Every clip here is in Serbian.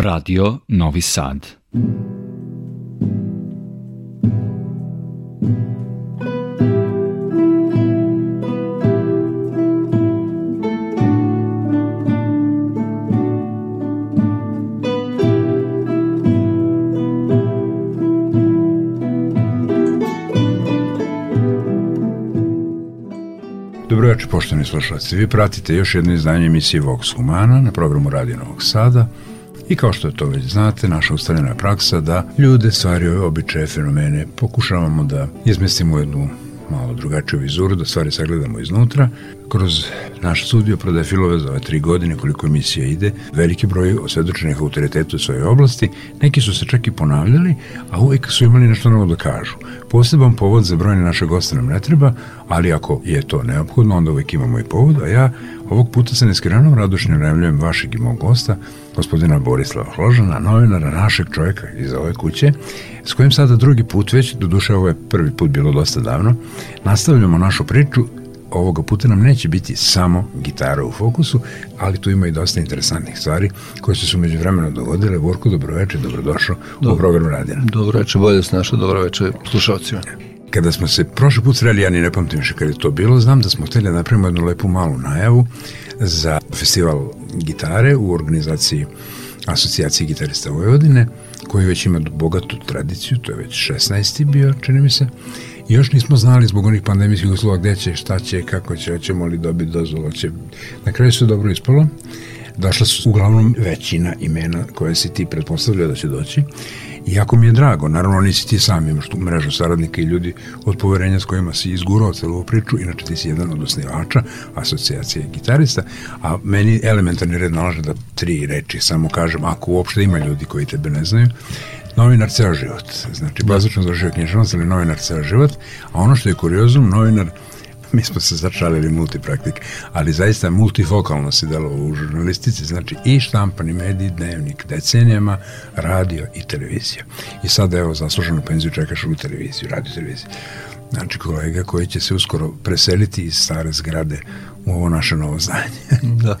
Radio Novi Sad. Dobroveče, poštovani slušalci. Vi pratite još jedno izdanje emisije Vox Humana na programu Radio Novog Sada i kao što to već znate, naša ustaljena praksa da ljude, stvari, običaje, fenomene pokušavamo da izmestimo u jednu malo drugačiju vizuru, da stvari sagledamo iznutra. Kroz naš studio prodaje filove za ove tri godine koliko emisija ide, veliki broj osvedočenih autoriteta u svojoj oblasti, neki su se čak i ponavljali, a uvek su imali nešto novo da kažu. Poseban povod za brojne naše goste nam ne treba, ali ako je to neophodno, onda uvek imamo i povod, a ja ovog puta se neskrenom radošnjo najavljujem vašeg i mog gosta, gospodina Borislava Hložana, novinara našeg čovjeka iz ove kuće, s kojim sada drugi put već, do duše ovo je prvi put bilo dosta davno, nastavljamo našu priču ovoga puta nam neće biti samo gitara u fokusu, ali tu ima i dosta interesantnih stvari koje su se umeđu vremena dogodile. Vorko, dobroveče, dobrodošao Dobro, u program Radina. Dobroveče, bolje s naša, dobroveče slušalcima. Kada smo se prošli put sreli, ja ni ne pamtim više kada je to bilo, znam da smo hteli da napravimo jednu lepu malu najavu za festival gitare u organizaciji asocijacije gitarista Vojvodine, koji već ima bogatu tradiciju, to je već 16. bio, čini mi se, još nismo znali zbog onih pandemijskih uslova gde će, šta će, kako će, hoćemo li dobiti dozvolu, će. Na kraju se dobro ispalo. Došla su uglavnom većina imena koje si ti pretpostavljao da će doći. I jako mi je drago, naravno nisi ti sam, imaš tu mrežu saradnika i ljudi od poverenja s kojima si izgurao celu ovu priču, inače ti si jedan od osnivača asocijacije gitarista, a meni elementarni red nalaže da tri reči samo kažem, ako uopšte ima ljudi koji tebe ne znaju, novinar ceo život. Znači, bazično završio knjižnost, ali novinar ceo život, a ono što je kuriozum, novinar mi smo se začalili multipraktik, ali zaista multifokalno se delo u žurnalistici, znači i štampani mediji, dnevnik, decenijama, radio i televizija. I sada evo zasluženu penziju čekaš u televiziju, radio televiziju. Znači kolega koji će se uskoro preseliti iz stare zgrade u ovo naše novo zdanje. da.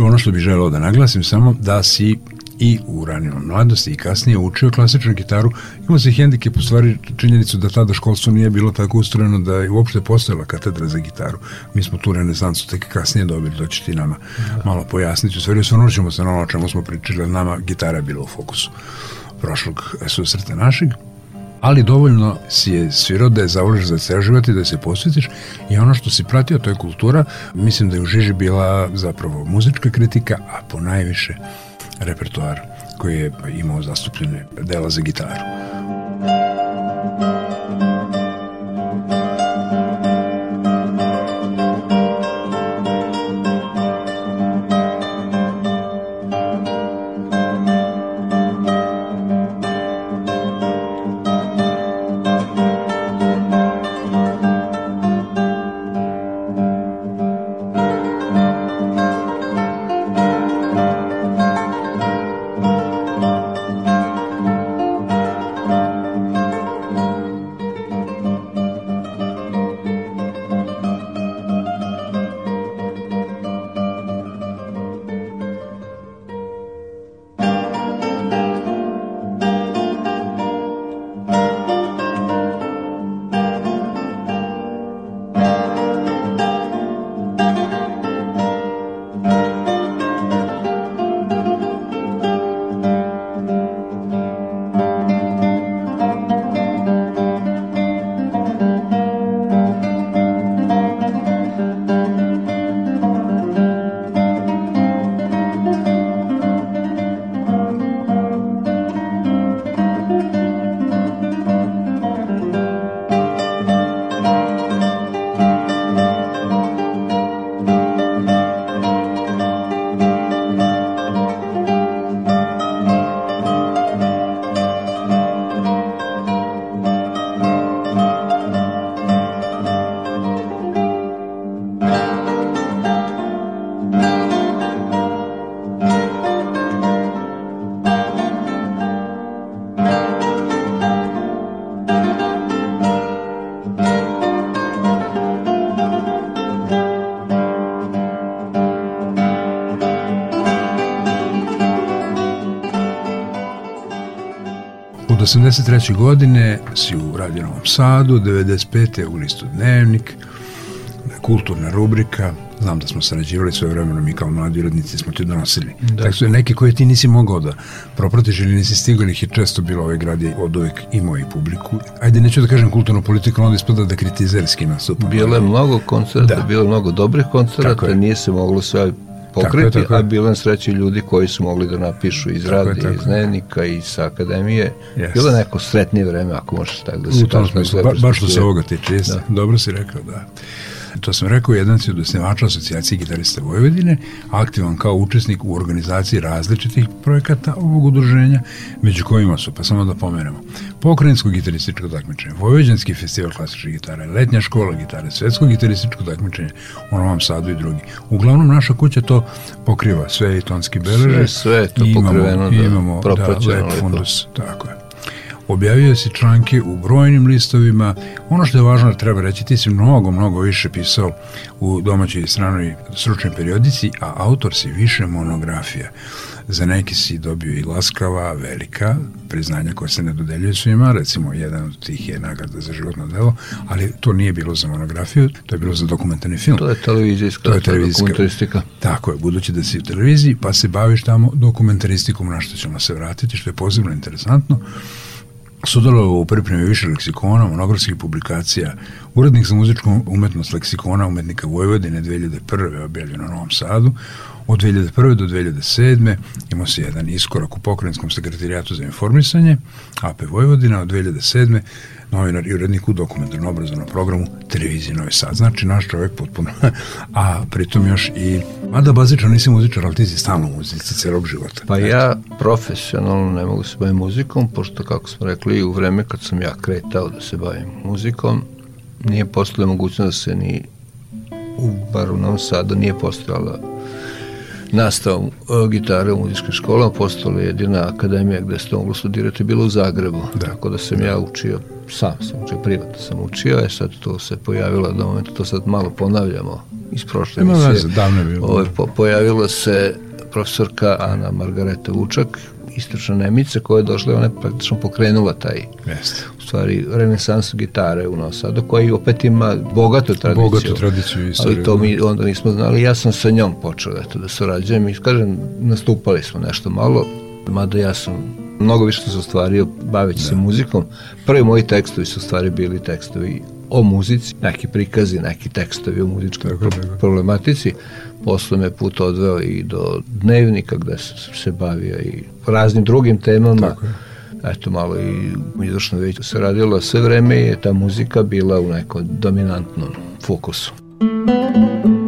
ono što bih želeo da naglasim samo da si i u ranijom mladosti i kasnije učio klasičnu gitaru. Imao se hendikep u stvari činjenicu da tada školstvo nije bilo tako ustrojeno da je uopšte postojala katedra za gitaru. Mi smo tu renesansu tek kasnije dobili, to će ti nama da. malo pojasniti. U stvari osvrnućemo se na ono o čemu smo pričali, nama gitara je bila u fokusu prošlog susreta našeg ali dovoljno si je svirao da je zavoliš za ceo život i da se posvetiš i ono što si pratio, to je kultura, mislim da je u Žiži bila zapravo muzička kritika, a po najviše repertoar koji je imao zastupljene dela za gitaru. 83. godine si u Radio Novom Sadu, 95. u listu Dnevnik, kulturna rubrika, znam da smo sarađivali svoje vremeno, mi kao mladi urednici smo ti donosili. Da. Tako su neke koje ti nisi mogao da propratiš ili nisi stigao, ih je često bilo ovaj grad je od uvek imao i publiku. Ajde, neću da kažem kulturnu politiku, onda ispada da kritizerski nastupa. Bilo je mnogo koncerta, da. bilo je mnogo dobrih koncerta, nije se moglo sve pokriti, tako je, tako a bilo je sreći ljudi koji su mogli da napišu iz radija, iz dnevnika, iz akademije. Yes. Bilo je neko sretnije vreme, ako možeš tako da se... U tom smislu, ba, baš što se ovoga tiče, da. dobro si rekao, da to sam rekao, jedan si od osnivača asocijacije gitarista Vojvodine, aktivan kao učesnik u organizaciji različitih projekata ovog udruženja, među kojima su, pa samo da pomenemo, pokrajinsko gitarističko takmičenje, Vojvođanski festival klasične gitare, letnja škola gitare, svetsko gitarističko takmičenje u Novom Sadu i drugi. Uglavnom, naša kuća to pokriva, sve i tonski beleže. Sve, sve to imamo, pokriveno, da, imamo, da, lep fundus, tako je. Objavio si članke u brojnim listovima. Ono što je važno da treba reći, ti si mnogo, mnogo više pisao u domaćoj i stranoj stručnoj periodici, a autor si više monografija. Za neki si dobio i laskava, velika, priznanja koje se ne dodeljuju svima, recimo jedan od tih je nagrada za životno delo, ali to nije bilo za monografiju, to je bilo za dokumentarni film. To je televizijska, to je televizijska dokumentaristika. Tako je, budući da si u televiziji, pa se baviš tamo dokumentaristikom, na što ćemo se vratiti, što je posebno interesantno sudjelovao u pripremi više leksikona, monografskih publikacija, urednik za muzičku umetnost leksikona umetnika Vojvodine 2001. objavljeno na Novom Sadu, od 2001. do 2007. imao se jedan iskorak u pokrajinskom sekretarijatu za informisanje, AP Vojvodina, od 2007 novinar i urednik u dokumentarno obrazovnom programu televizije Novi Sad. Znači, naš čovjek potpuno, a pritom još i, mada bazično nisi muzičar, ali ti si stalno muzici celog života. Pa Eto. ja profesionalno ne mogu se baviti muzikom, pošto, kako smo rekli, u vreme kad sam ja kretao da se bavim muzikom, nije postojala mogućnost da se ni u, bar u Novom Sadu, nije postojala nastavom e, gitare u muzičkim školama, postala jedina akademija gde se to moglo studirati, bilo u Zagrebu, da. tako da sam ja učio sam sam učio, privatno sam učio, je sad to se pojavilo da momentu, to sad malo ponavljamo iz prošle Ima veze, davno je bilo. Ovo, po, pojavila se profesorka Ana Margareta Vučak, istočna Nemica koja je došla i ona je praktično pokrenula taj Jeste. u stvari renesansu gitare u Nosadu koji opet ima bogatu tradiciju. Bogatu tradiciju istoriju. Ali to mi onda nismo znali. Ja sam sa njom počeo eto, da surađujem i kažem nastupali smo nešto malo mada ja sam mnogo više se ostvario baveći da. se muzikom. Prvi moji tekstovi su stvari bili tekstovi o muzici, neki prikazi, neki tekstovi o muzičkoj tako, tako. problematici. Posle me put odveo i do dnevnika gde sam se bavio i raznim drugim temama. Tako je. Eto, malo i u izvršnom veću se radilo. Sve vreme je ta muzika bila u nekom dominantnom fokusu. Muzika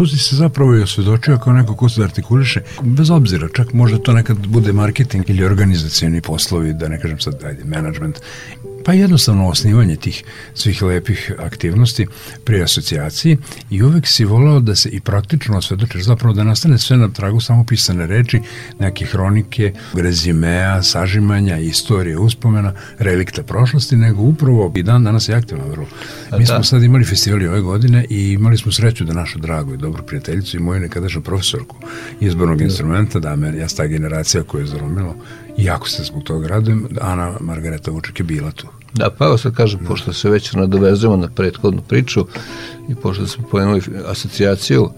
tu si se zapravo i osvedočio kao neko ko se artikuliše, bez obzira, čak možda to nekad bude marketing ili organizacijani poslovi, da ne kažem sad, ajde, management, pa jednostavno osnivanje tih svih lepih aktivnosti pri asocijaciji i uvek si volao da se i praktično osvedočiš, zapravo da nastane sve na tragu samo pisane reči, neke hronike, rezimea, sažimanja, istorije, uspomena, relikta prošlosti, nego upravo i dan danas je aktivno vrlo. Mi smo da. sad imali festivali ove godine i imali smo sreću da našu dragu i dobru prijateljicu i moju nekadašnju profesorku izbornog da. instrumenta, da me, ja ta generacija koja je zaromila i jako se zbog toga radujem, Ana Margareta Vuček je bila tu. Da, pa evo sad kažem, pošto se već nadovezujemo na prethodnu priču i pošto smo pomenuli asocijaciju,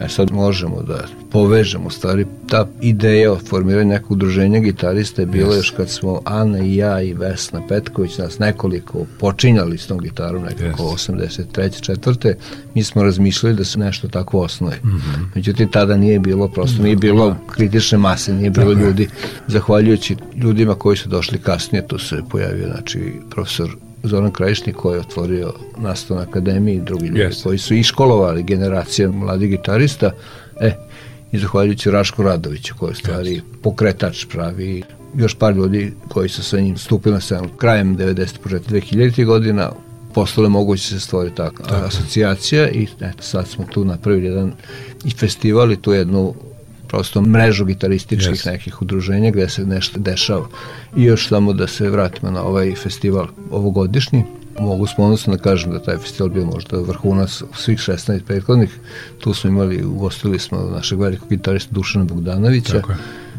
E sad možemo da povežemo stvari. Ta ideja o formiranju nekog udruženja gitarista je bila yes. još kad smo Ana i ja i Vesna Petković nas nekoliko počinjali s tom gitarom nekako yes. 83. četvrte. Mi smo razmišljali da se nešto tako osnoje. Mm -hmm. Međutim, tada nije bilo, prosto nije bilo da. kritične mase, nije bilo tako ljudi. Zahvaljujući ljudima koji su došli kasnije, tu se pojavio, znači, profesor Zoran Krajišnik koji je otvorio nastav na akademiji i drugi ljudi yes. koji su iškolovali generacije mladih gitarista, e, i zahvaljujući Raško Radoviću koji je stvari yes. pokretač pravi još par ljudi koji su sa njim stupili na scenu krajem 90. početak 2000. godina postale moguće se stvori takva asocijacija i eto, sad smo tu napravili jedan i festival i tu jednu prosto mrežu gitarističkih yes. nekih udruženja gde se nešto dešava. I još samo da se vratimo na ovaj festival ovogodišnji, mogu s ponosno da kažem da taj festival bio možda vrhunac svih 16 prethodnih. Tu smo imali, ugostili smo našeg velikog gitarista Dušana Bogdanovića Tako je.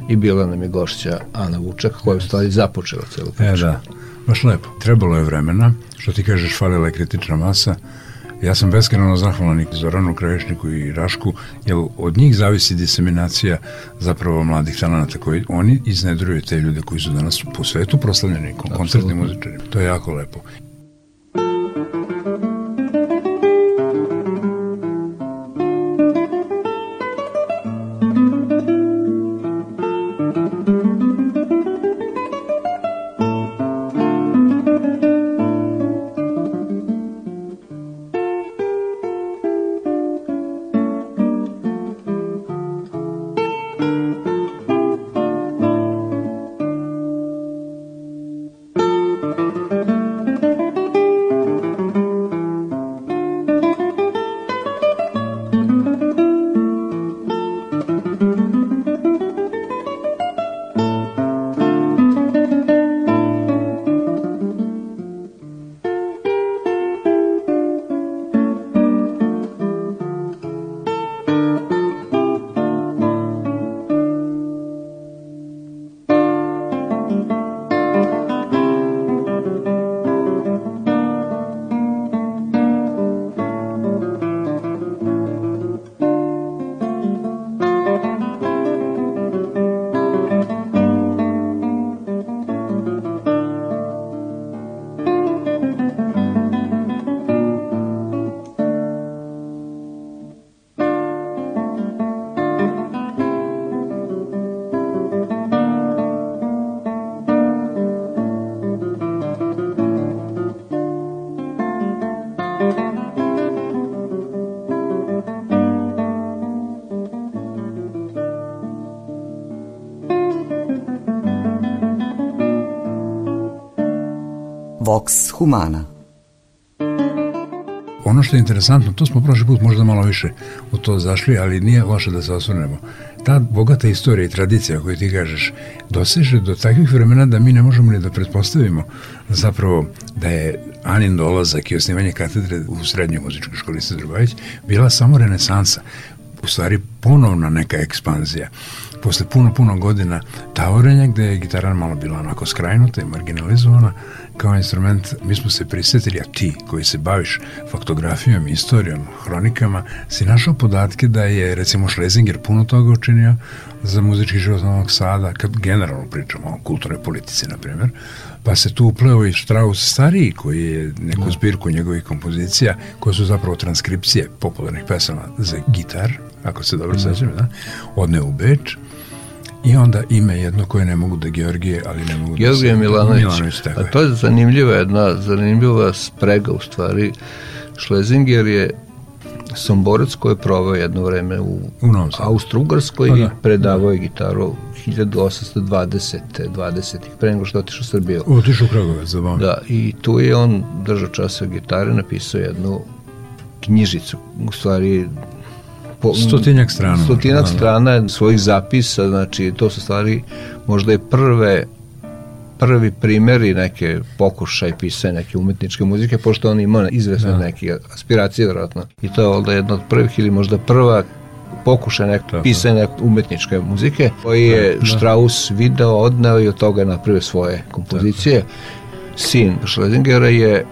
i bila nam je gošća Ana Vučak koja je u stvari započela celu priču. E, da. Baš lepo. Trebalo je vremena, što ti kažeš, falila je kritična masa, Ja sam beskreno zahvalan i Zoranu Kraješniku i Rašku, jer od njih zavisi diseminacija zapravo mladih talenata koji oni iznedruju te ljude koji su danas po svetu proslavljeni, koncertni muzičari. To je jako lepo. Vox Humana. Ono što je interesantno, to smo prošli put možda malo više u to zašli, ali nije loše da se osvrnemo. Ta bogata istorija i tradicija koju ti kažeš doseže do takvih vremena da mi ne možemo ni da pretpostavimo zapravo da je Anin dolazak i osnivanje katedre u srednjoj muzičkoj školi Sedrobajić bila samo renesansa u stvari ponovna neka ekspanzija posle puno, puno godina tavorenja gde je gitara malo bila onako skrajnuta i marginalizovana kao instrument, mi smo se prisetili, a ti koji se baviš faktografijom, istorijom, hronikama, si našao podatke da je recimo Schlesinger puno toga učinio za muzički život Novog Sada, kad generalno pričamo o kulturnoj politici, na primjer, pa se tu upleo i Strauss stariji, koji je neku da. zbirku njegovih kompozicija, koje su zapravo transkripcije popularnih pesama za gitar, ako se dobro da. sećam, da, odneo u Beč, I onda ime jedno koje ne mogu da Georgije, ali ne mogu Georgije da. Milanović. Milanović tako A to je zanimljiva jedna, zanimljiva sprega u stvari. Schlesinger je Somborac koji je proveo jedno vreme u, U. Austro-Ugrskoj Pa da. i predavao je gitaru 1820. 20. pre nego što otišao u Srbiju. Otišao u Kragovac, zabavno. Da, i tu je on držao časa gitare, napisao jednu knjižicu, u stvari po, Stotinjak strana. stotinak Da, da. strana svojih zapisa, znači to su stvari možda je prve prvi primjeri neke pokušaj pisanja neke umetničke muzike, pošto on ima izvesne Da. neke aspiracije, vjerojatno. I to je onda jedna od prvih ili možda prva pokušaj nek, Tako. pisanja umetničke muzike, koji je Da. Strauss video, odneo i od toga napravio svoje kompozicije. Sin Schlesingera je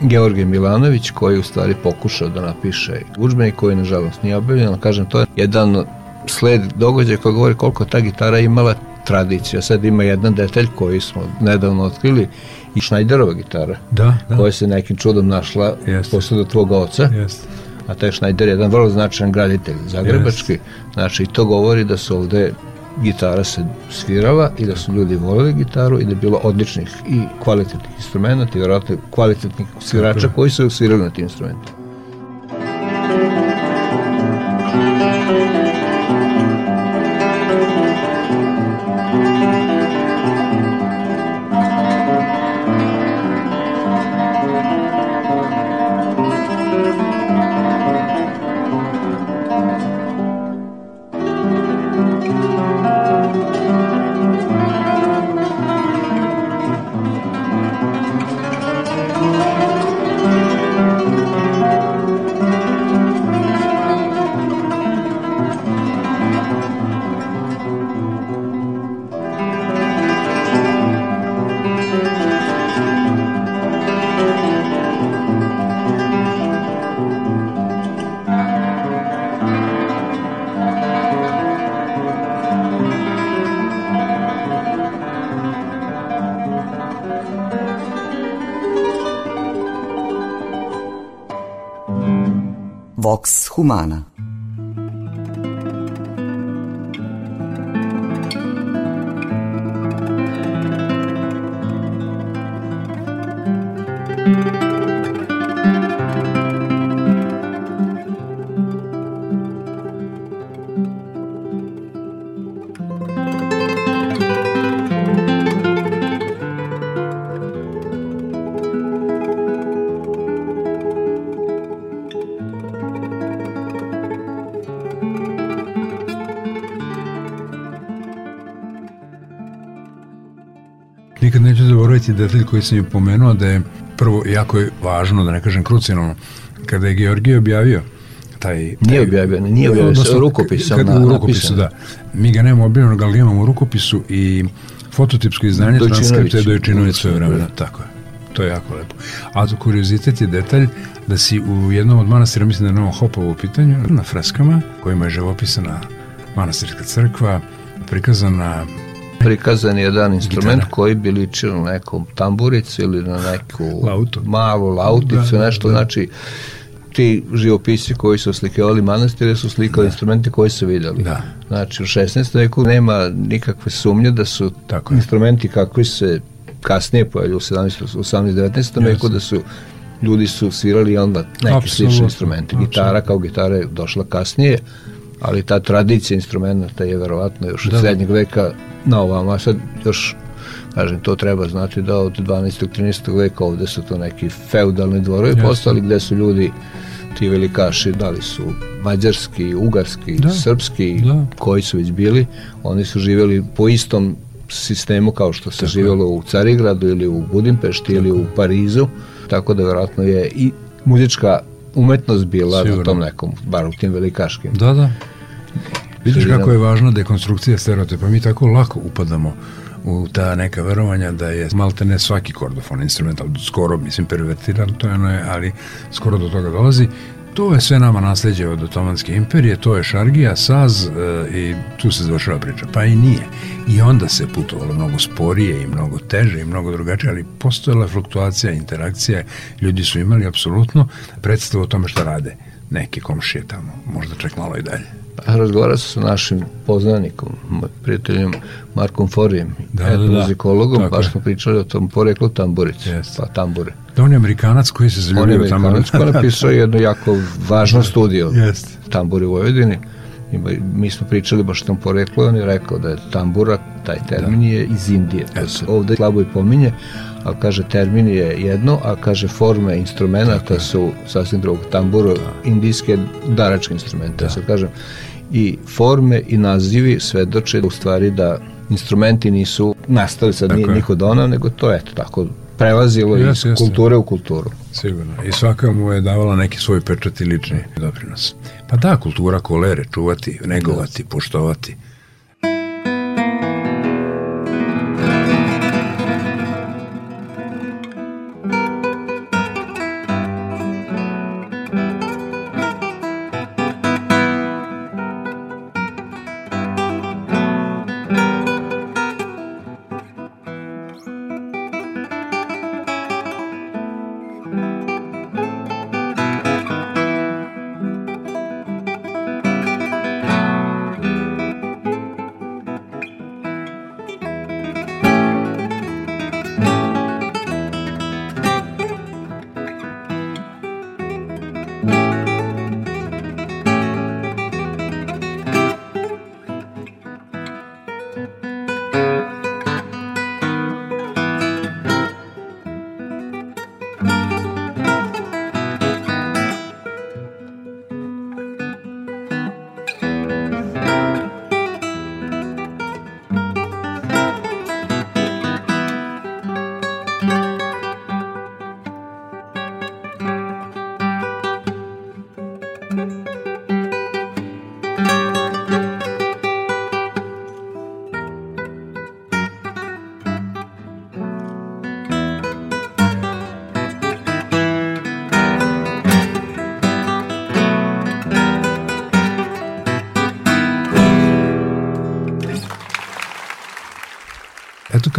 Georgij Milanović koji u stvari pokušao da napiše udžbenik koji nažalost nije objavljen, kažem to je jedan sled događaja koji govori koliko ta gitara imala tradiciju. Sad ima jedan detalj koji smo nedavno otkrili i Schneiderova gitara Da, da. koja se nekim čudom našla Jeste. posle tvog oca, Jeste. a taj Schneider je jedan vrlo značajan graditelj zagrebački, znači to govori da su ovde gitara se svirala i da su ljudi voleli gitaru i da je bilo odličnih i kvalitetnih instrumenta i vjerojatno kvalitetnih svirača koji su svirali na tim instrumentima. Vox zaboraviti detalj koji sam je pomenuo da je prvo jako je važno, da ne kažem krucijalno, kada je Georgij objavio taj... Nije objavio, nije objavio, odnosno, rukopis sam kad, na- u rukopisu, napisan. da. Mi ga nemamo objavljeno, ga imamo u rukopisu i fototipsko izdanje transkripta je Dojčinović svoje vremena. Tako je. To je jako lepo. A to kuriozitet je detalj da si u jednom od manastira, mislim da je Novo Hopovo u pitanju, na freskama kojima je živopisana manastirska crkva, prikazana Prikazan je jedan instrument Gitara. koji bi ličio na nekom tamburicu ili na neku Lautu. malu lauticu, Da, da, nešto, da. znači ti živopisi koji su slikavali manastire su slikali instrumenti koji su videli. Da. Znači u 16. veku nema nikakve sumnje da su Tako je. instrumenti kakvi se kasnije pojavljaju u 17. 18. 19. veku da su ljudi su svirali onda neki Apsolutno, slični instrumenti. Gitara kao gitara je došla kasnije, ali ta tradicija instrumenta je verovatno još od Da. srednjeg veka na ovamo, a sad još kažem, to treba znati da od 12. 13. veka ovde su to neki feudalni dvorovi Jasno. postali gde su ljudi ti velikaši, da li su mađarski, ugarski, Da. srpski, Da. koji su već bili, oni su živjeli po istom sistemu kao što se Tako je. živjelo u Carigradu ili u Budimpešti ili u Parizu, tako da verovatno je i muzička umetnost bila na Sigurno. tom nekom, bar u tim velikaškim. Da, da. Vidiš kako je važna dekonstrukcija stereotipa. Mi tako lako upadamo u ta neka verovanja da je malte ne svaki kordofon instrumental, skoro, mislim, pervertiran, to je ono je, ali skoro do toga dolazi. To je sve nama nasleđe od Otomanske imperije, to je šargija, saz e, i tu se završava priča. Pa i nije. I onda se putovalo mnogo sporije i mnogo teže i mnogo drugačije, ali postojala je fluktuacija, interakcija, ljudi su imali apsolutno predstavu o tome šta rade neke komšije tamo, možda čak malo i dalje. Pa, Razgovarao sam sa našim poznanikom, prijateljem Markom Forijem, Da, da, da. etnomuzikologom, Tako baš je. smo pričali o tom poreklu tamburice, Jeste. pa tambure. Da on je Amerikanac koji se zaljubio tamo. On je Amerikanac koji napisao jedno jako važno studio. Jeste. Tamburi u Vojvodini. Mi smo pričali baš tom poreklu, on je rekao da je tambura, taj termin da. je iz Indije. To se ovde slabo i pominje, ali kaže termin je jedno, a kaže forme instrumenta su sasvim drugog. Tambura, da. indijske daračke instrumente, da. sad kažem. I forme i nazivi svedoče u stvari da instrumenti nisu nastali sad nije niko donao, nego to eto tako prelazilo jes, iz jes, kulture u kulturu. Sigurno. I svaka mu je davala neki svoj pečat i lični doprinos. Pa da, kultura kolere, čuvati, negovati, poštovati.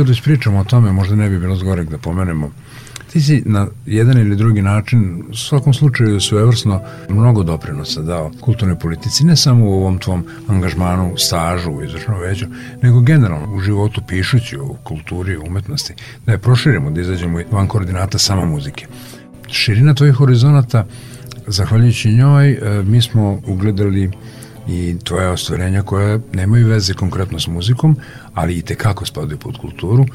Kad već pričamo o tome, možda ne bi bilo zgorek da pomenemo, ti si na jedan ili drugi način, u svakom slučaju svevrsno, mnogo doprinosa dao kulturnoj politici, ne samo u ovom tvom angažmanu, stažu u izvršnom veću, nego generalno u životu pišući o kulturi, umetnosti, da je proširimo, da izađemo van koordinata sama muzike. Širina tvojih horizonata, zahvaljujući njoj, e, mi smo ugledali i tvoje ostvarenja koja nemaju veze konkretno s muzikom, ali i tekako spadaju pod kulturu.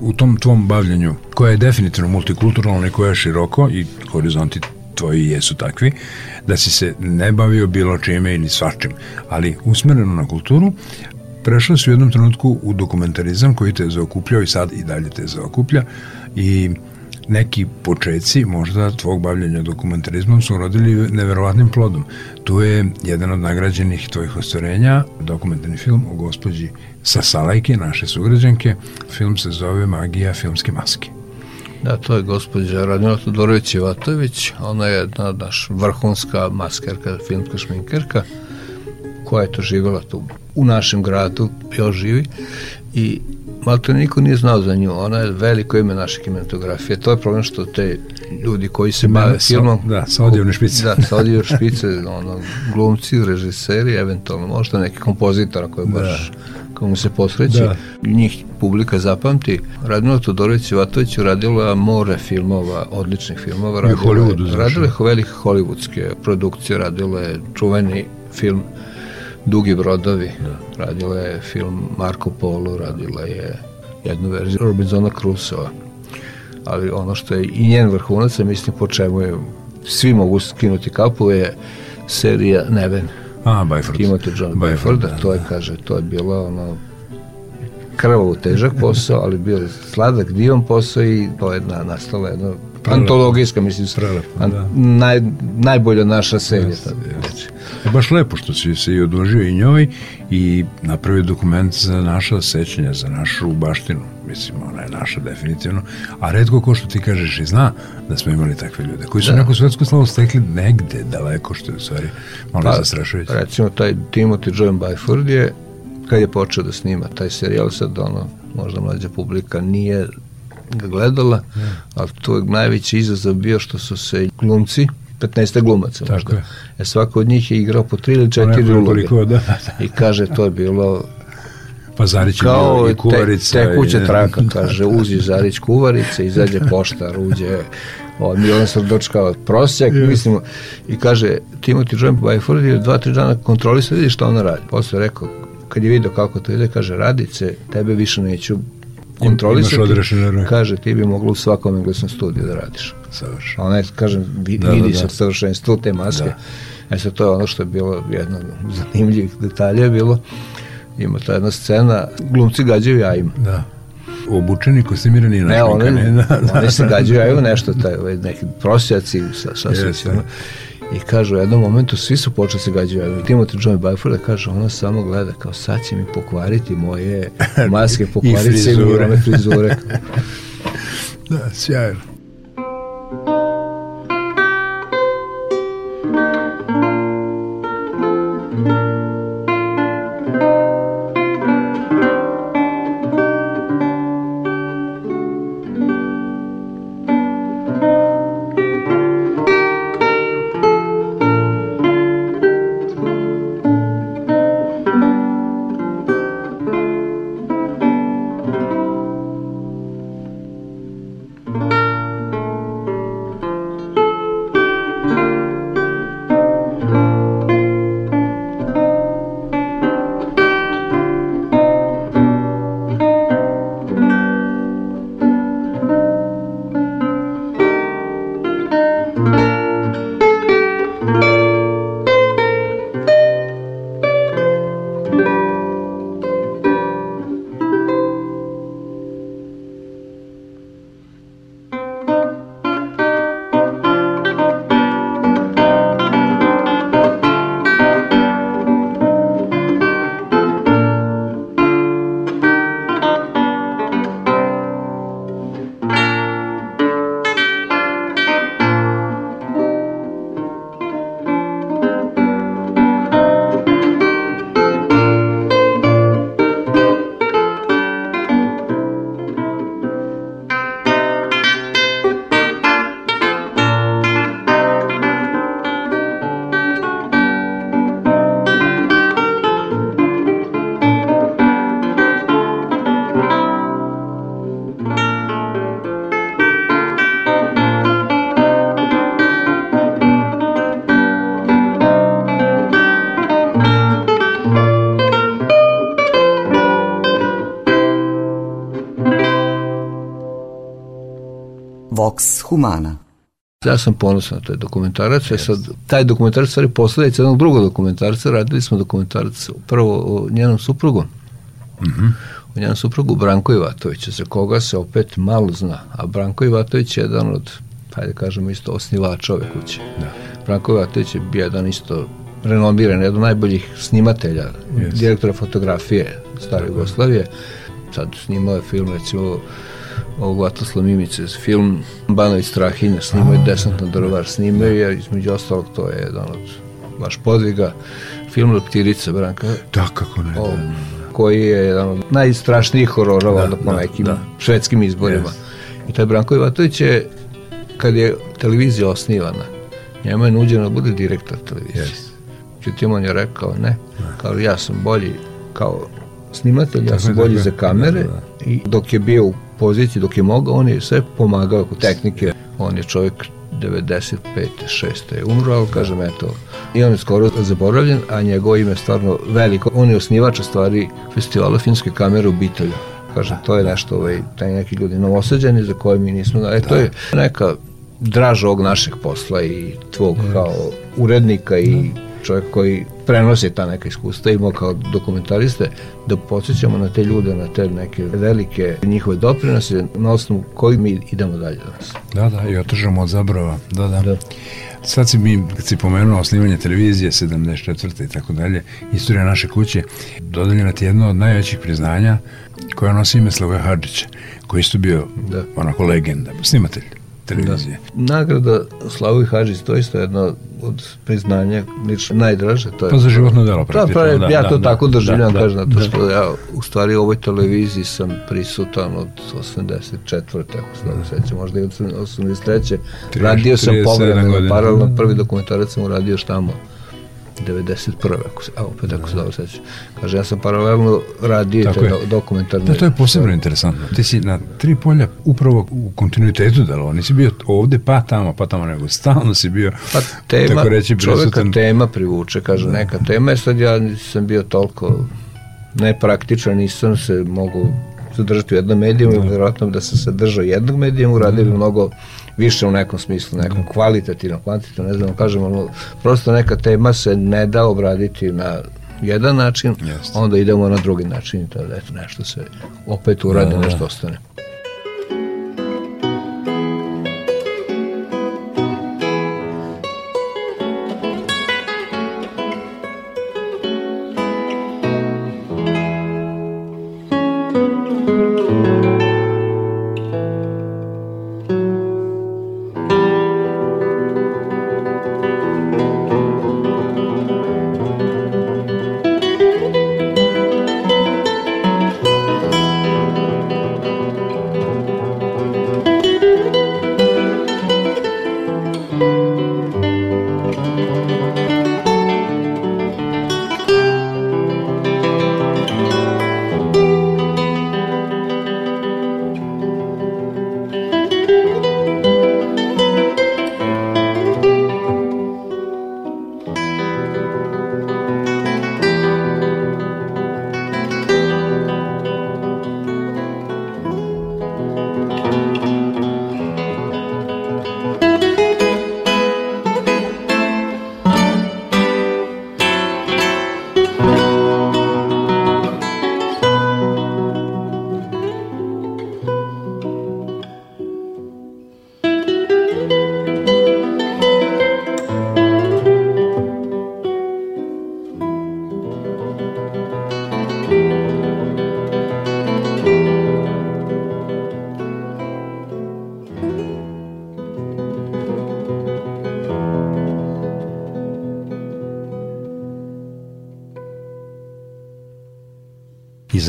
U tom tvom bavljanju, koja je definitivno multikulturalna i koja je široko i horizonti tvoji jesu takvi, da si se ne bavio bilo čime ili svačim, ali usmereno na kulturu, prešla si u jednom trenutku u dokumentarizam koji te zaokupljao i sad i dalje te zaokuplja i neki počeci možda tvog bavljanja dokumentarizmom su urodili neverovatnim plodom. Tu je jedan od nagrađenih tvojih ostvarenja, dokumentarni film o gospođi Sasalajke, naše sugrađanke. Film se zove Magija filmske maske. Da, to je gospođa Radmila Todorović Ivatović. Ona je jedna naš vrhunska maskerka, filmska šminkerka koja je to živjela tu u našem gradu, još živi i Malto niko nije znao za nju, ona je veliko ime naše kinematografije. To je problem što te ljudi koji se bave filmom... Da, sa odjevne špice. Da, sa odjevne špice, ono, glumci, režiseri, eventualno možda neki kompozitora koji da. baš komu se posreći, da. njih publika zapamti. Radmila Todorović Ivatović uradila more filmova, odličnih filmova. Radila, I Hollywoodu, radila je velike hollywoodske produkcije, radila je čuveni film Dugi brodovi. Da. Radila je film Marko Polo, radila je jednu verziju Robinsona Crusoe. Ali ono što je i njen vrhunac, mislim po čemu je svi mogu skinuti kapu, je serija Neven. A, Byford. Timothy John Byford, da, to je, da. kaže, to je bilo ono krvavo težak posao, ali bio sladak divan posao i to je na, nastala jedna. Antologijska, mislim, Prelepo, an, da. naj, najbolja naša serija. Yes, yes. Je baš lepo što si se i odložio i njoj i napravio dokument za naša sećanja, za našu baštinu. Mislim, ona je naša definitivno. A redko ko što ti kažeš i zna da smo imali takve ljude koji su da. neku svetsku slavu stekli negde daleko, što je u stvari malo pa, zastrašujuće. Recimo, taj Timothy John Byford je kad je počeo da snima taj serijal, sad ono, možda mlađa publika nije ga gledala, ali to je najveći izazov bio što su se glumci 15 glumaca Tako možda. Je. E svako od njih je igrao po tri ili četiri uloge. Da, da. I kaže to je bilo Pa Zarić je kao bio i kuvarica. te, i- traka, kaže, uzi Zarić kuvarica, izađe poštar, uđe on Milan dočekao prosjak, mislim, i kaže, Timothy John Byford je dva, tri dana kontrolisao, vidi šta ona radi. Posle je rekao, kad je video kako to ide, kaže, radice, tebe više neću kontrolisati. Kaže, ti bi mogla u svakom engleskom studiju da radiš. Savršeno. Ona je, kažem, Da, da, vidi da. se savršenstvo te maske. Da. E sad, to je ono što je bilo jedno zanimljivih detalja je bilo. Ima ta jedna scena, glumci gađaju jajima. Da. Obučeni, kostimirani i Ne, oni, našminkani. Da, da. oni se gađaju jajima nešto, taj, ovaj, neki prosjaci, sa, sa, Jeste. I kažu u jednom momentu svi su počeli se gađaju jajima. Timothy John Byford kaže, ona samo gleda kao sad će mi pokvariti moje maske, pokvariti se mi frizure. ove frizure. Da, sjajno. Vox Humana. Ja sam ponosan na taj dokumentarac, yes. sad, taj dokumentarac stvari posledica jednog drugog dokumentarca, radili smo dokumentarac prvo o njenom suprugu, mm -hmm. o njenom suprugu Branko Ivatovića, za koga se opet malo zna, a Branko Ivatović je jedan od, hajde kažemo isto, osnivača ove kuće. Da. Branko Ivatović je bio jedan isto renomiran, jedan od najboljih snimatelja, yes. direktora fotografije stare Jugoslavije, sad snimao je film, recimo, ovog Vatosla Mimice, film Banović Strahinja, snimao je Desant na Drvar, snimao je, između ostalog, to je jedan od baš podviga, film Leptirica Branka. Da, kako ne. O, koji je jedan od najstrašnijih horora da, po da, nekim da. švedskim izborima. Yes. I taj Branko Ivatović je, kad je televizija osnivana, njemu je nuđeno da bude direktor televizije. Yes. Čutim, on je rekao, ne, kao ja sam bolji kao snimatelj, ja sam bolji za kamere da, da. i dok je bio u poziciji, dok je mogao, on je sve pomagao kod tehnike. On je čovjek 95. 6. je umro, ali kažem, eto, i on je skoro zaboravljen, a njegovo ime je stvarno veliko. On je osnivač stvari festivala finske kamere u Bitelju. Kažem, to je nešto, ovaj, taj neki ljudi novosađeni za koje mi nismo, e, to je neka draž ovog našeg posla i tvog yes. kao urednika i čovjek koji prenosi ta neka iskustva, imao kao dokumentariste, da podsjećamo na te ljude, na te neke velike njihove doprinose, na osnovu kojih mi idemo dalje danas. Da, da, i otežamo od zabrava, da, da. da. Sad si mi, kad si pomenuo osnivanje televizije, 74. i tako dalje, istorija naše kuće, dodaljena ti jedno od najvećih priznanja koja nosi ime Slavoja Hadžića, koji isto bio da. onako legenda, snimatelj televizije. Da. Nagrada Slavoj Hadžić, to isto jedno od priznanja lično najdraže. To je pa za životno delo praktično. Da, pa, ja da, to da, tako doživljam, da, kažem, zato što da. ja u stvari u ovoj televiziji sam prisutan od 84. tako se da sećam, možda i od 83. radio sam povremeno, paralelno, prvi dokumentarac sam uradio tamo 91. Ako se, a opet ako se dobro sećam. Kaže, ja sam paralelno radio te do, dokumentarne... Da, to je posebno interesantno. Ti si na tri polja upravo u kontinuitetu delovao. Nisi bio ovde pa tamo, pa tamo, nego stalno si bio, pa tema, tako reći, prisutan. Čoveka tema privuče, kaže, da. neka tema sad ja nisam bio toliko nepraktičan, nisam se mogu zadržati u jednom medijumu, da. vjerojatno da se držao jednog medijuma, uradio bi da. mnogo više u nekom smislu, nekom da. kvalitativnom, kvantitativnom, ne znam, kažemo, ono, prosto neka tema se ne da obraditi na jedan način, Jeste. onda idemo na drugi način i to da eto, nešto se opet uradi, nešto ostane.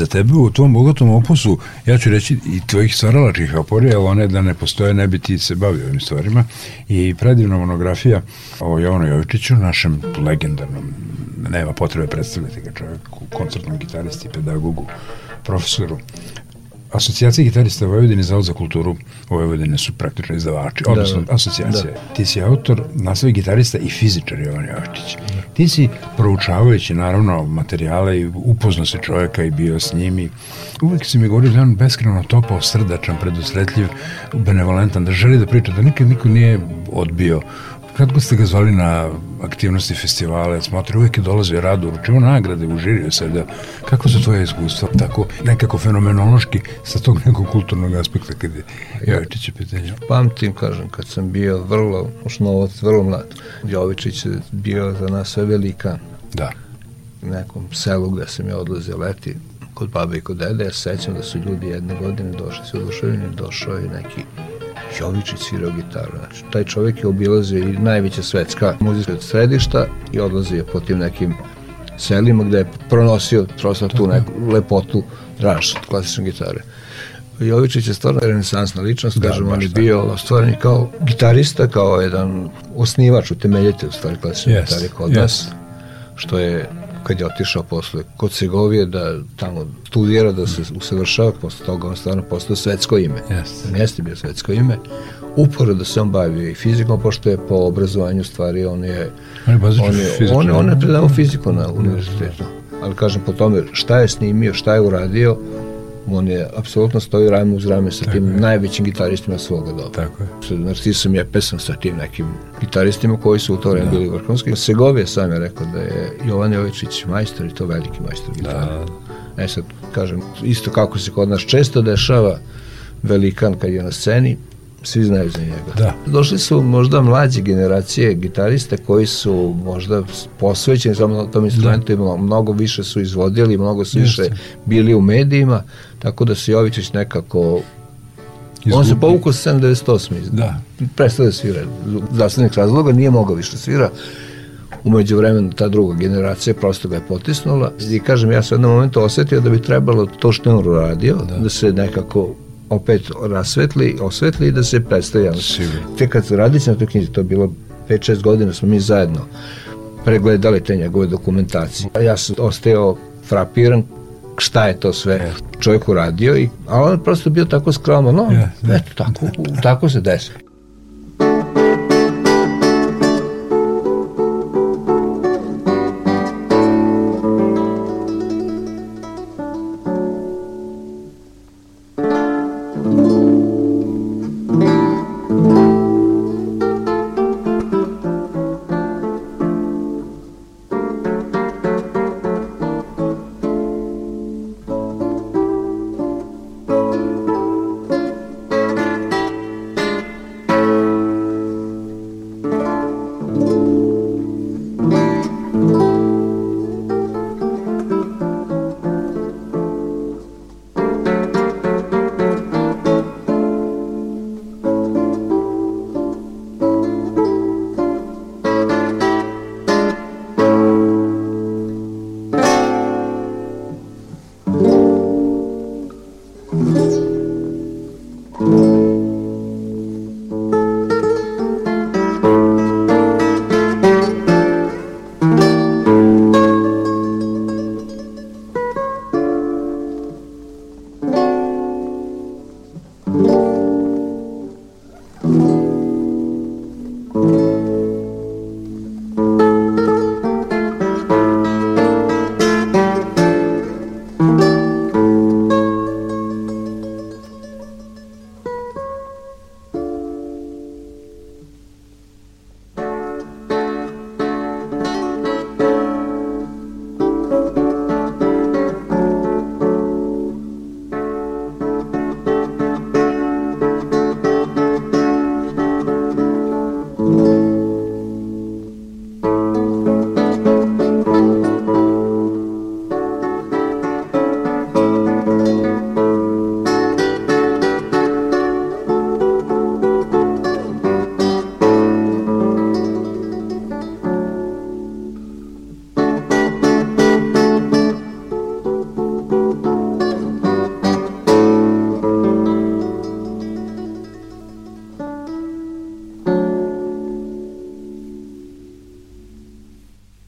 Za tebe u tom bogatom opusu, ja ću reći i tvojih stvaralačkih aporija, one da ne postoje, ne bi ti se bavio ovim stvarima. I predivna monografija o Jovanu Jovičiću, našem legendarnom, nema potrebe predstavljati ga čovjek, koncertnom gitaristi, pedagogu, profesoru, Asocijacija gitarista Vojvodine Zavod za kulturu Vojvodine su praktično izdavači, da, odnosno da, asocijacija. Da. Ti si autor, naslov gitarista i fizičar Jovan Jovičić. Ti si proučavajući naravno materijale i upoznao se čovjeka i bio s njim i uvek si mi govorio da on beskreno topao, srdačan, predusretljiv, benevolentan, da želi da priča, da nikad niko nije odbio God ste ga zvali na aktivnosti festivale, smotri, uvijek je dolazio rado, uručivo nagrade, užirio se da, kako su tvoje iskustva, tako nekako fenomenološki sa tog nekog kulturnog aspekta kad je Jovičić je pitanje. Pamtim, kažem, kad sam bio vrlo, novac, vrlo mlad, Jovičić je bio za nas sve velika. Da. U nekom selu gde sam je odlazio leti, kod babe i kod dede, ja sećam da su ljudi jedne godine došli su oduševljeni, došao je neki Jovičić svirao gitaru. Znači, taj čovjek je obilazio i najveća svetska muzika središta i odlazio po tim nekim selima gde je pronosio prosto tu neku lepotu draž klasične gitare. Jovičić je stvarno renesansna ličnost, da, kažem, on je bio stvarni kao gitarista, kao jedan osnivač, utemeljitelj stvari klasične yes, gitare kod yes. nas, što je kad je otišao posle kod Segovije da tamo studira, da se usavršava, posle toga on stvarno postao svetsko ime. Yes. Jeste bio svetsko ime. Uporo da se on bavio i fizikom, pošto je po obrazovanju stvari, on je... On je, on je, on, on je predavao fiziku na univerzitetu. Ali kažem po tome šta je snimio, šta je uradio, on je apsolutno stoji rame uz rame sa Tako tim je. najvećim gitaristima svoga doba. Tako je. Sa Narcisom je pesam sa tim nekim gitaristima koji su u to vreme da. bili vrhunski. Segovije sam je rekao da je Jovan Jovičić majstor i to veliki majstor gitara. Da. E sad, kažem, isto kako se kod nas često dešava velikan kad je na sceni, svi znaju za njega. Da. Došli su možda mlađe generacije gitariste koji su možda posvećeni samo tom instrumentu da. mnogo više su izvodili, mnogo su Jeste. više bili u medijima, tako da se Jovičić nekako Izgubi. On se povukao sa 78. Da. Prestao da svira. Zdravstvenih razloga nije mogao više svira. Umeđu vremenu ta druga generacija prosto ga je potisnula i kažem ja sam u jednom momentu osetio da bi trebalo to što je on uradio, da, da se nekako opet rasvetli, osvetli i da se predstavi javnost. Te kad radić na toj knjizi, to je bilo 5-6 godina smo mi zajedno pregledali te njegove dokumentacije. Ja sam ostao frapiran šta je to sve yes. čovjek uradio, i, a on prosto bio tako skroman, no, yes, eto, tako, tako se desi.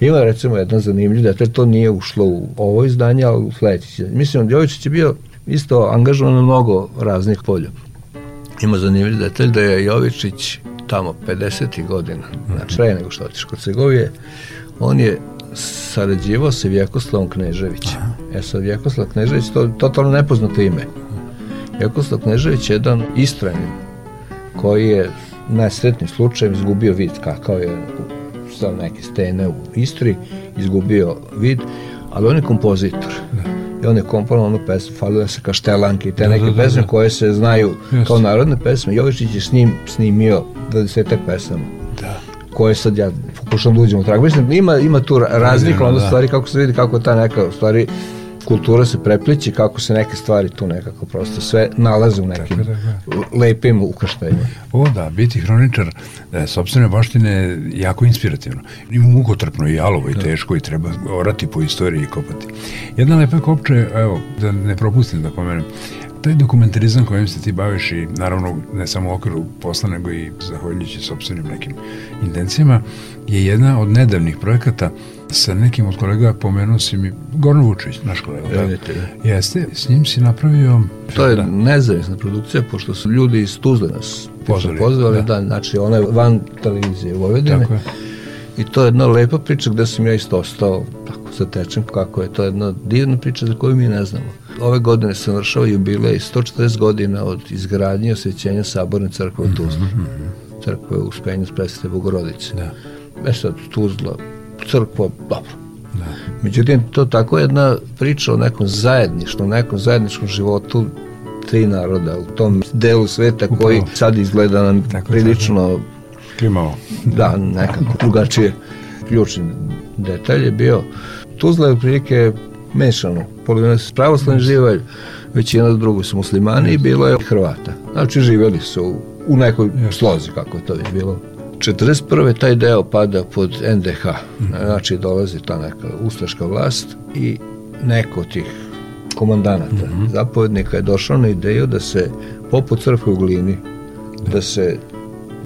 Ima recimo jedna zanimljiva detalj, to nije ušlo u ovo izdanje, ali u sledeći. Mislim, Jovičić je bio isto angažovan na mnogo raznih polja. Ima zanimljiv detalj da je Jovičić tamo 50. godina, znači pre nego što otiš kod Segovije, on je sarađivao sa Vjekoslavom Kneževićem. E sad, Vjekoslav Knežević, to je totalno nepoznato ime. Vjekoslav Knežević je jedan istranin koji je najsretnim slučajem izgubio vid kakao je sa neke stene u Istri, izgubio vid, ali on je kompozitor. Da. I on je komponovao onu pesmu, falile se kaštelanke i te da, neke da, da, pesme da. koje se znaju Just. kao narodne pesme. Jovičić je s njim snimio 20 pesama. Da koje sad ja pokušam da uđem u trag. Mislim, ima, ima tu razlika, onda da. stvari kako se vidi kako ta neka stvari kultura se prepliče, kako se neke stvari tu nekako prosto sve nalaze u nekim tako, tako. lepim ukrštenjima. O da, biti hroničar e, sobstvene baštine je jako inspirativno. I mukotrpno i jalovo i da. teško i treba orati po istoriji i kopati. Jedna lepa kopče, evo, da ne propustim da pomenem, taj dokumentarizam kojim se ti baviš i naravno ne samo u okviru posla nego i zahvaljujući sobstvenim nekim intencijama je jedna od nedavnih projekata sa nekim od kolega pomenuo si mi Goran Vučić, naš kolega. Da? Reditelj. Jeste, s njim si napravio... To je da. nezavisna produkcija, pošto su ljudi iz Tuzle nas pozvali. pozvali da. da. znači ona je van televizije Vojvodine. Tako je. I to je jedna lepa priča gde sam ja isto ostao tako zatečen kako je to jedna divna priča za koju mi ne znamo. Ove godine se navršava jubilej 140 godina od izgradnje i osvećenja Saborne crkve u Tuzli. Mm -hmm. Crkve u Spenju Presvete Bogorodice. Da. E sad, Tuzla, crkva, dobro. Da. Međutim, to tako jedna priča o nekom zajedništvu, nekom zajedničkom životu tri naroda u tom delu sveta Upravo. koji sad izgleda nam tako, prilično tako. klimao. Da, nekako drugačije. Ključni detalj je bio Tuzla je prilike mešano. Polovina se pravoslavni živelj, većina drugo su muslimani i bilo je Hrvata. Znači živjeli su u nekoj slozi, kako je to već bilo. 41. taj deo pada pod NDH, znači dolazi ta neka ustaška vlast i neko tih komandanata, mm -hmm. zapovednika je došao na ideju da se poput crkve u glini, da se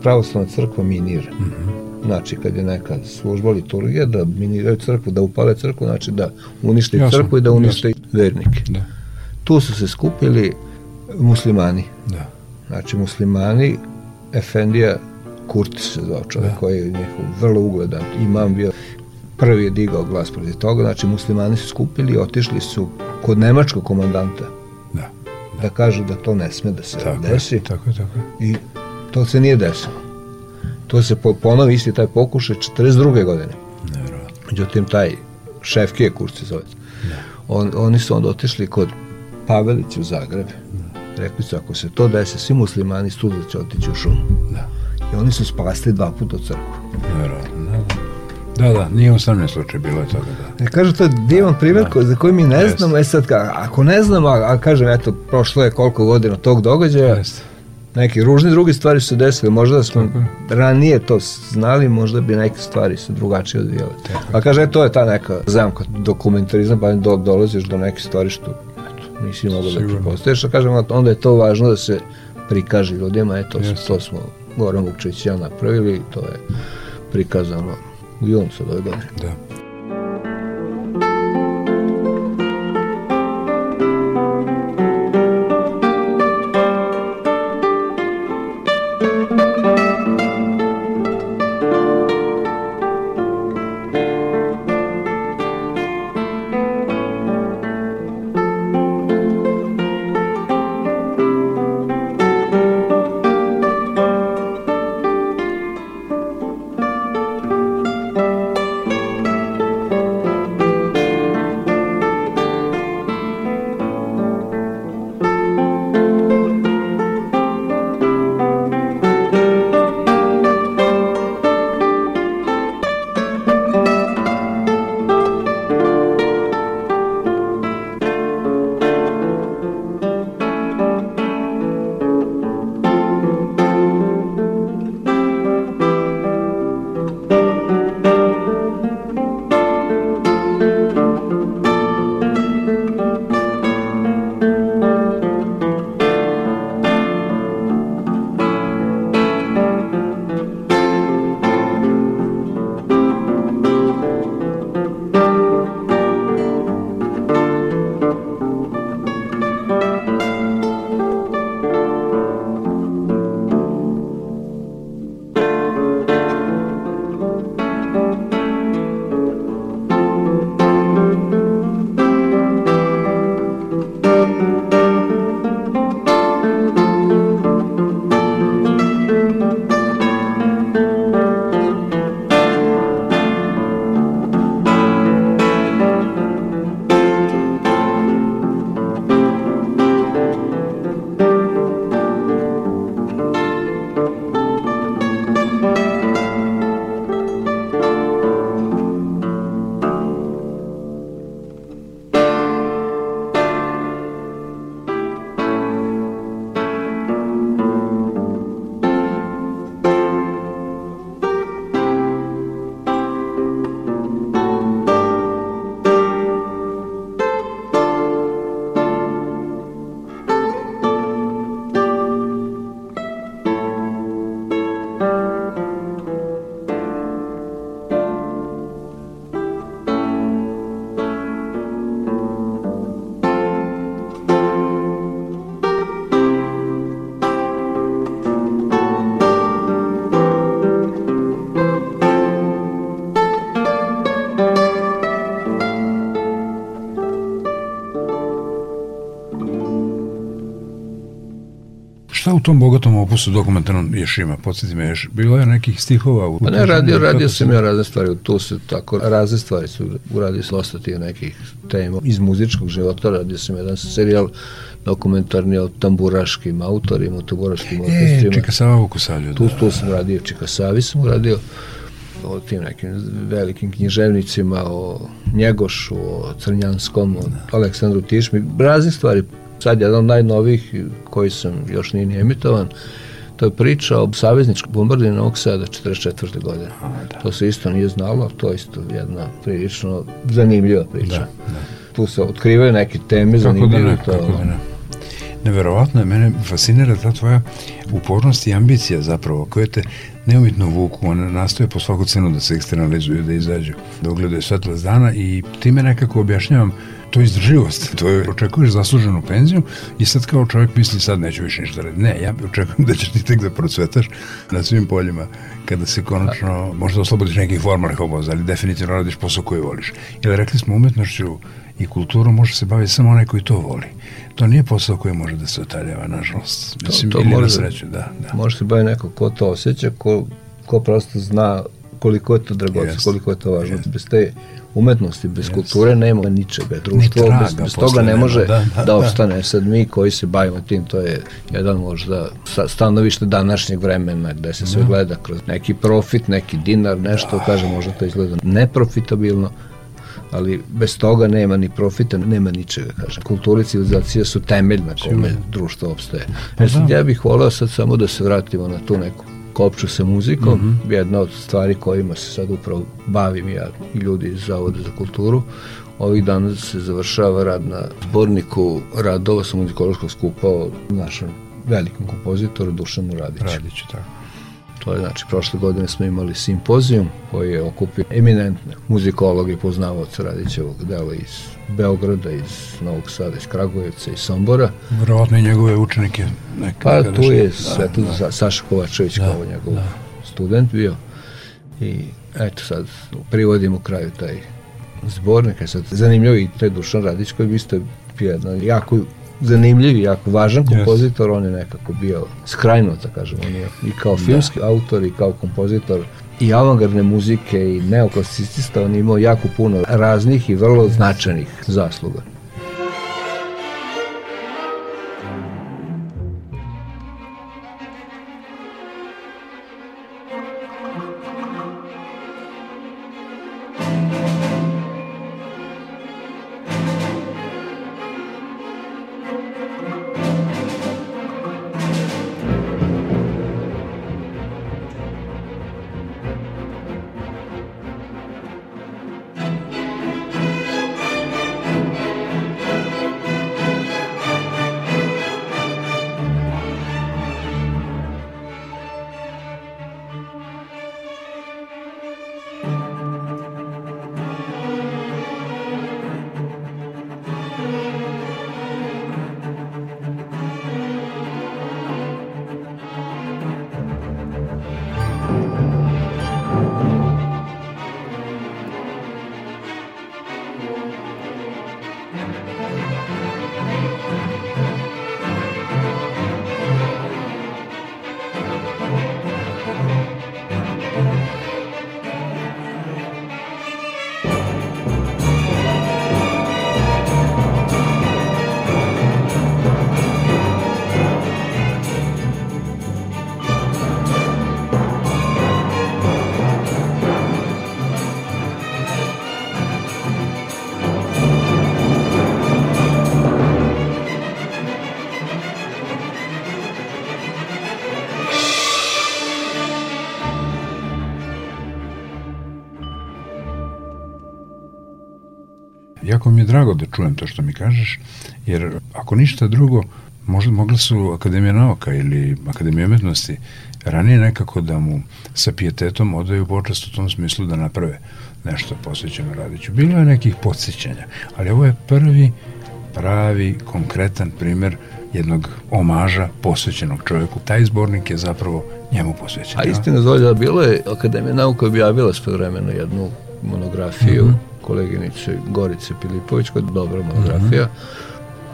pravoslavna crkva minira. Mm -hmm. znači kad je neka služba liturgija, da miniraju crkvu, da upale crkvu, znači da unište Jasno, crkvu i da unište vernike. Da. Tu su se skupili muslimani, Da. znači muslimani, Efendija Kurti se zvao čovjek Da. koji je njihov vrlo ugledan imam bio prvi je digao glas protiv toga, znači muslimani su skupili i otišli su kod nemačkog komandanta Da. da kažu da to ne sme da se Tako je, desi tako je, tako je. i to se nije desilo. To se po, ponovi isti taj pokušaj 42. godine. Nevjerovatno. Međutim, taj šefke kurs se zove. On, oni su onda otišli kod Pavelića u Zagreb. Rekli su, ako se to desi, svi muslimani Tuzla će otići u šumu. Da. I oni su spasli dva puta crkvu. Nevjerovatno, da, da. Da, da, nije usamljen slučaj, bilo je toga, da. E, kažu, to je divan primjer Da. za koji mi ne Jeste. znamo. E sad, ka, ako ne znamo, a, a kažem, eto, prošlo je koliko godina tog događaja, Jeste. neke ružne druge stvari su desile, možda da smo Tako je. ranije to znali, možda bi neke stvari se drugačije odvijale. A kaže, e, to je ta neka zamka, dokumentarizam, pa do, dolaziš do neke stvari što eto, nisi mogao da prepostaviš, a kažem, onda je to važno da se prikaže ljudima, eto, to smo Goran Vukčević ja napravili, to je prikazano u junu godine. Da. Tom bogatom opusu dokumentarnom još ima? Podsjeti me još, bilo je nekih stihova? U Pa ne, radio, radio sam ja razne stvari, tu se tako, razne stvari su, uradio sam dosta tih nekih tema iz muzičkog života, radio sam jedan serijal dokumentarni o tamburaškim autorima, o tamburaškim E, orkestrima. Čika Sava u Kusalju. Tu, tu sam radio, Čika Savi sam uradio, o tim nekim velikim književnicima, o Njegošu, o Crnjanskom, o Aleksandru Tišmi, razne stvari. Sad jedan od najnovijih koji sam još nije ni emitovan, to je priča o savezničkom bombardiranju Novog Sada 44. godine. To se isto nije znalo, to je isto jedna prilično zanimljiva priča. Da, da. Tu se otkrivaju neke teme Kako da zanimljive. ne, to, kako da ne. Neverovatno je, mene fascinira ta tvoja upornost i ambicija zapravo, koja te neumitno vuku, on nastoje po svaku cenu da se eksternalizuju, da izađu, da ugledaju svetlost dana i time nekako objašnjavam to izdrživost, to je, očekuješ zasluženu penziju i sad kao čovjek misli sad neću više ništa raditi. Ne, ja očekujem da ćeš ti tek da procvetaš na svim poljima kada se konačno možda oslobodiš nekih formalnih obaveza, ali definitivno radiš posao koji voliš. Jer rekli smo umetnošću i kulturom može se baviti samo onaj koji to voli. To nije posao koji može da se otaljava, nažalost. Mislim, to, to može, na sreću, da. da. Može se baviti neko ko to osjeća, ko, ko prosto zna koliko je to dragoci, koliko je to važno. Yes. Bez te umetnosti, bez yes. kulture nema ničega. Društvo traga, bez, bez toga ne može da, da, da opstane. Da. Sad mi koji se bavimo tim, to je jedan možda stanovište današnjeg vremena gde se sve da. gleda kroz neki profit, neki dinar, nešto, da. kaže, možda to izgleda neprofitabilno, ali bez toga nema ni profita, nema ničega, kažem. Kultura i civilizacija su temelj na kome društvo opstaje. Pa sad, da. ja bih voleo sad samo da se vratimo na tu neku kopču sa muzikom, mm -hmm. jedna od stvari kojima se sad upravo bavim ja i ljudi iz Zavoda za kulturu. Ovih dana se završava rad na zborniku radova sa muzikološkog skupa o našem velikom kompozitoru Dušanu Radiću. Radiću, tako. To je, znači, prošle godine smo imali simpozijum koji je okupio eminentne muzikologe i poznavaoce Radićevog dela iz Beograda, iz Novog Sada, iz Kragujevca, iz Sombora. Vjerovatno i njegove učenike. Neke, pa tu je da, da. Saša Kovačević da, kao njegov da. student bio. I eto sad, privodimo kraju taj zbornik. Sad, zanimljivo i taj Dušan Radić koji bi isto jedna jako zanimljiv i jako važan kompozitor, yes. on je nekako bio skrajno, da kažem, on je i kao da. filmski da. autor i kao kompozitor i avangardne muzike i neoklasicista, on je imao jako puno raznih i vrlo značajnih zasluga. Drago da čujem to što mi kažeš, jer ako ništa drugo, možda mogla su Akademija nauka ili Akademija umetnosti ranije nekako da mu sa pijetetom odaju počast u tom smislu da naprave nešto posvećeno Radiću. Bilo je nekih podsjećanja, ali ovo je prvi pravi, konkretan primer jednog omaža posvećenog čovjeku. Taj zbornik je zapravo njemu posvećen. A istina zvolja, bilo je Akademija nauka objavila svojevremeno jednu monografiju mm -hmm koleginice Gorice Pilipović, koja je dobra monografija. Mm -hmm.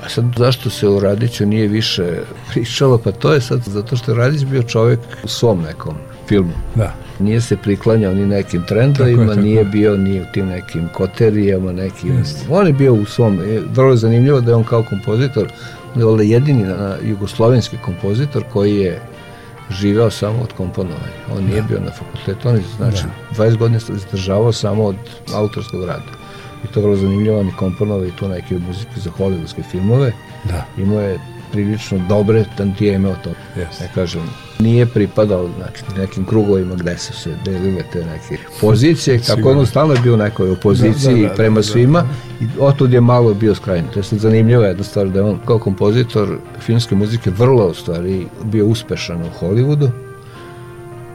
A sad zašto se o Radiću nije više pričalo? Pa to je sad zato što je Radić bio čovjek u svom nekom filmu. Da. Nije se priklanjao ni nekim trendovima, tako je, nije bio ni u tim nekim koterijama, nekim... Jest. On je bio u svom... Vrlo je zanimljivo da je on kao kompozitor, on je jedini na, jugoslovenski kompozitor koji je živeo samo od komponovanja. On nije da. bio na fakultetu, on je znači da. 20 godina se izdržavao samo od autorskog rada. I to je vrlo zanimljivo, on je komponovao i tu neke muzike za hollywoodske filmove. Da. Imao je prilično dobre tantijeme o tome. Yes. Ne kažem, nije pripadao znači, nekim krugovima gde su se delile te neke pozicije, kako on stalno je bio u nekoj opoziciji da, da, da, prema da, svima i otud je malo bio skrajno. To je sad zanimljivo jedna stvar da je on kao kompozitor filmske muzike vrlo u stvari bio uspešan u Hollywoodu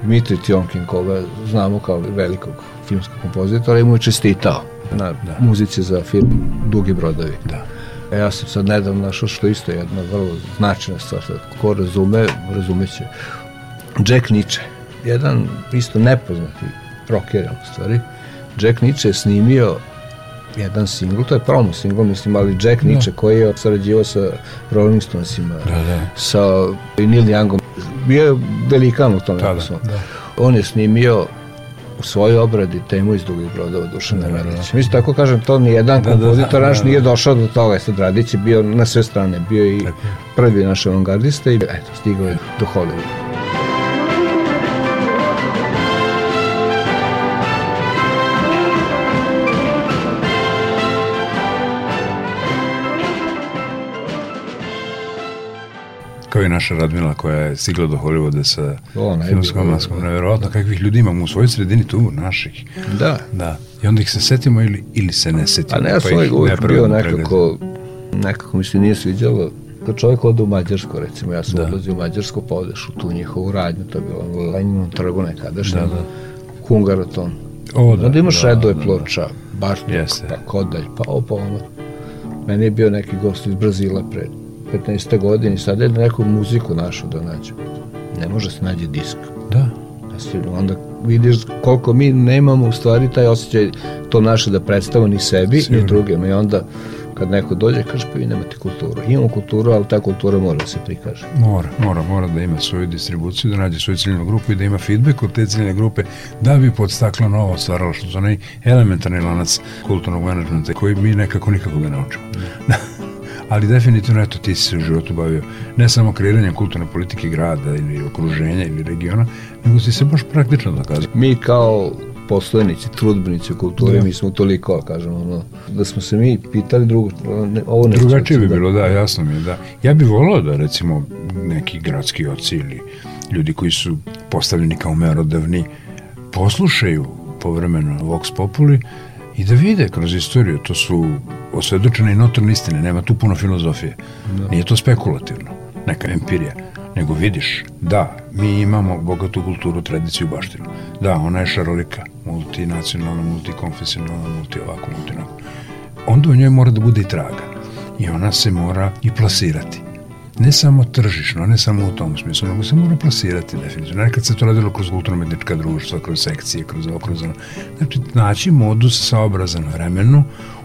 Dmitri Tionkin, koga znamo kao velikog filmskog kompozitora, i mu je čestitao na da. muzici za film Dugi brodovi. Da. E, ja sam sad nedavno našao što isto je jedna vrlo značajna stvar. Ko razume, razumeće. Jack Nietzsche, jedan isto nepoznati rocker, u stvari. Jack Nietzsche je snimio jedan singl, to je promo singl, mislim, ali Jack da. Nietzsche koji je sarađivao sa Rolling Stonesima, da, da. sa Neil Youngom, bio je velikan u tome. Da, da, da. On je snimio u svojoj obradi temu iz Dugih brodova Dušana da, da, Radića. Mislim, tako kažem, to ni jedan da, kompozitor da, da, naš nije došao do toga. Sad Radić je bio na sve strane, bio i prvi naš avangardista i eto, stigao je do Hollywooda. Kao i naša Radmila koja je stigla do Hollywooda sa filmskom maskom. Nevjerojatno kakvih ljudi imamo u svojoj sredini tu, naših. Da. Da. I onda ih se setimo ili, ili se ne setimo. A ne, ja sam uvijek uvijek bio nekako, nekako mi se nije sviđalo kad čovjek ode u Mađarsku, recimo, ja sam da. odlazio u Mađarsku, pa odeš u tu njihovu radnju, to je bilo na Leninom trgu nekadašnjem, da, da. Hungaraton. O, da, onda imaš da, redove da, ploča, da. Bartok, pa Kodalj, pa ovo, pa ono. Meni je bio neki gost iz Brazila pre 15. godini, sada je neku muziku našu da nađe. Ne može se nađe disk. Da. Onda vidiš koliko mi nemamo u stvari taj osjećaj to naše da predstavimo ni sebi, Sigurno. ni drugima. I onda kad neko dođe, kaže pa vi nemate kulturu. Imamo kulturu, ali ta kultura mora da se prikaže. Mora, mora, mora da ima svoju distribuciju, da nađe svoju ciljnu grupu i da ima feedback od te ciljne grupe da bi podstaklo novo stvaralo što je onaj elementarni lanac kulturnog menadžmenta koji mi nekako nikako da naučimo. Ali definitivno eto ti si se u životu bavio ne samo kreiranjem kulturne politike grada ili okruženja ili regiona, nego si se baš praktično dokazao. Mi kao poslanici, trudbenici kulture, da. mi smo toliko, kažem, ono, da smo se mi pitali drugo, ovo ne Drugačije bi da. bilo, da, jasno mi je, da. Ja bih volao da, recimo, neki gradski oci ili ljudi koji su postavljeni kao merodavni poslušaju povremeno Vox Populi i da vide kroz istoriju, to su osvedočene i notorne istine, nema tu puno filozofije. Da. Nije to spekulativno, neka empirija, nego vidiš, da, mi imamo bogatu kulturu, tradiciju, baštinu. Da, ona je šarolika, multinacionalna, multikonfesionalna, multi ovako, multi onako. Onda u njoj mora da bude i traga. I ona se mora i plasirati ne samo tržišno, ne samo u tom smislu, nego se mora plasirati definitivno. Nekad se to radilo kroz kulturno-mednička društva, kroz sekcije, kroz ovo, kroz. Znači, naći modus saobrazan vremenu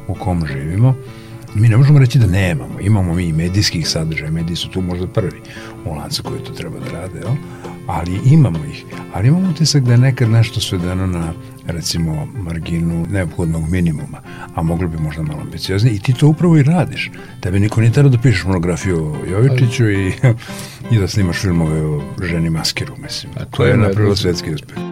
u kom živimo, mi ne možemo reći da nemamo. Imamo mi medijskih sadržaja, mediji su tu možda prvi u lancu koji to treba da rade, jel? ali imamo ih. Ali imamo utisak da je nekad nešto svedeno na recimo marginu neophodnog minimuma, a moglo bi možda malo ambicioznije i ti to upravo i radiš. Tebe niko nije tada da pišeš monografiju o Jovičiću i, i da snimaš filmove o ženi maskiru, mislim. A to je, je napravilo svetski uspeh.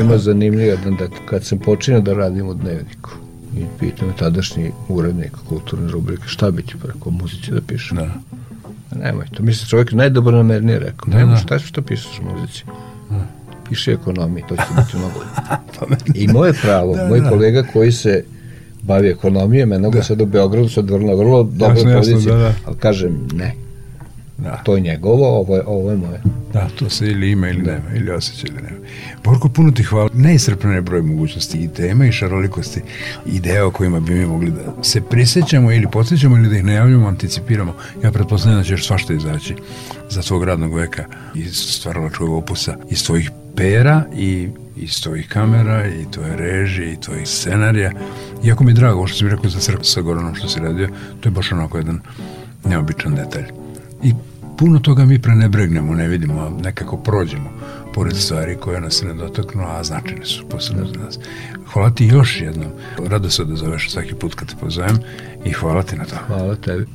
Ima zanimljivo jedan da kad sam počinio da radim u dnevniku i pitam tadašnji urednik kulturne rubrike šta bi ti preko muzici da pišem. Da. Nemoj to. Mislim, čovjek najdobro namernije rekao. Da, Nemoj, da. šta, što pišeš muzici? Da. Piši ekonomiji, to će biti mnogo. I moje pravo, da, moj da. kolega koji se bavi ekonomijom, eno ga sad u Beogradu sad vrlo, vrlo dobre pozicije, da, da. ali kažem ne. Da. To je njegovo, ovo je, ovo je moje. Da, to se ili ima ili da. nema, ili osjeća. Borko, puno ti hvala. Neisrpno je broj mogućnosti i tema i šarolikosti ideja o kojima bi mi mogli da se prisjećamo ili podsjećamo ili da ih najavljamo, anticipiramo. Ja pretpostavljam da ćeš svašta izaći za tvog radnog veka iz stvaralačkog opusa, iz tvojih pera i iz tvojih kamera i tvoje režije i tvojih scenarija. Iako mi je drago, što si mi rekao za crkvu sa Goranom što si radio, to je baš onako jedan neobičan detalj. I puno toga mi prenebregnemo, ne vidimo, nekako prođemo pored stvari koje nas ne dotaknu, a značajne su posebno za nas. Hvala ti još jednom. Rado se da zoveš svaki put kad te pozovem i hvala ti na to. Hvala tebi.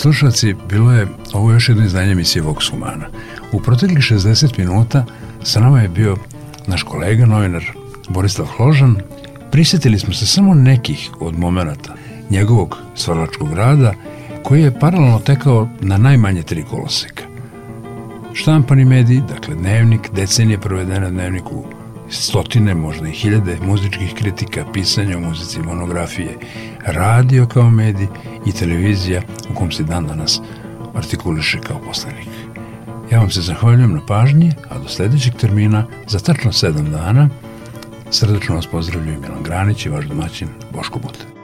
Slušalci, bilo je ovo još jedno izdanje emisije Vox Humana. U proteklih 60 minuta sa nama je bio naš kolega, novinar Borislav Hložan. Prisjetili smo se samo nekih od momenta njegovog stvarlačkog rada koji je paralelno tekao na najmanje tri koloseka. Štampani mediji, dakle dnevnik, decenije provedene na dnevniku stotine, možda i hiljade muzičkih kritika, pisanja o muzici, monografije, radio kao medij i televizija u kom se dan danas artikuliše kao poslanik. Ja vam se zahvaljujem na pažnji, a do sledećeg termina, za tačno sedam dana, srdečno vas pozdravljaju Milan Granić i vaš domaćin Boško Buta.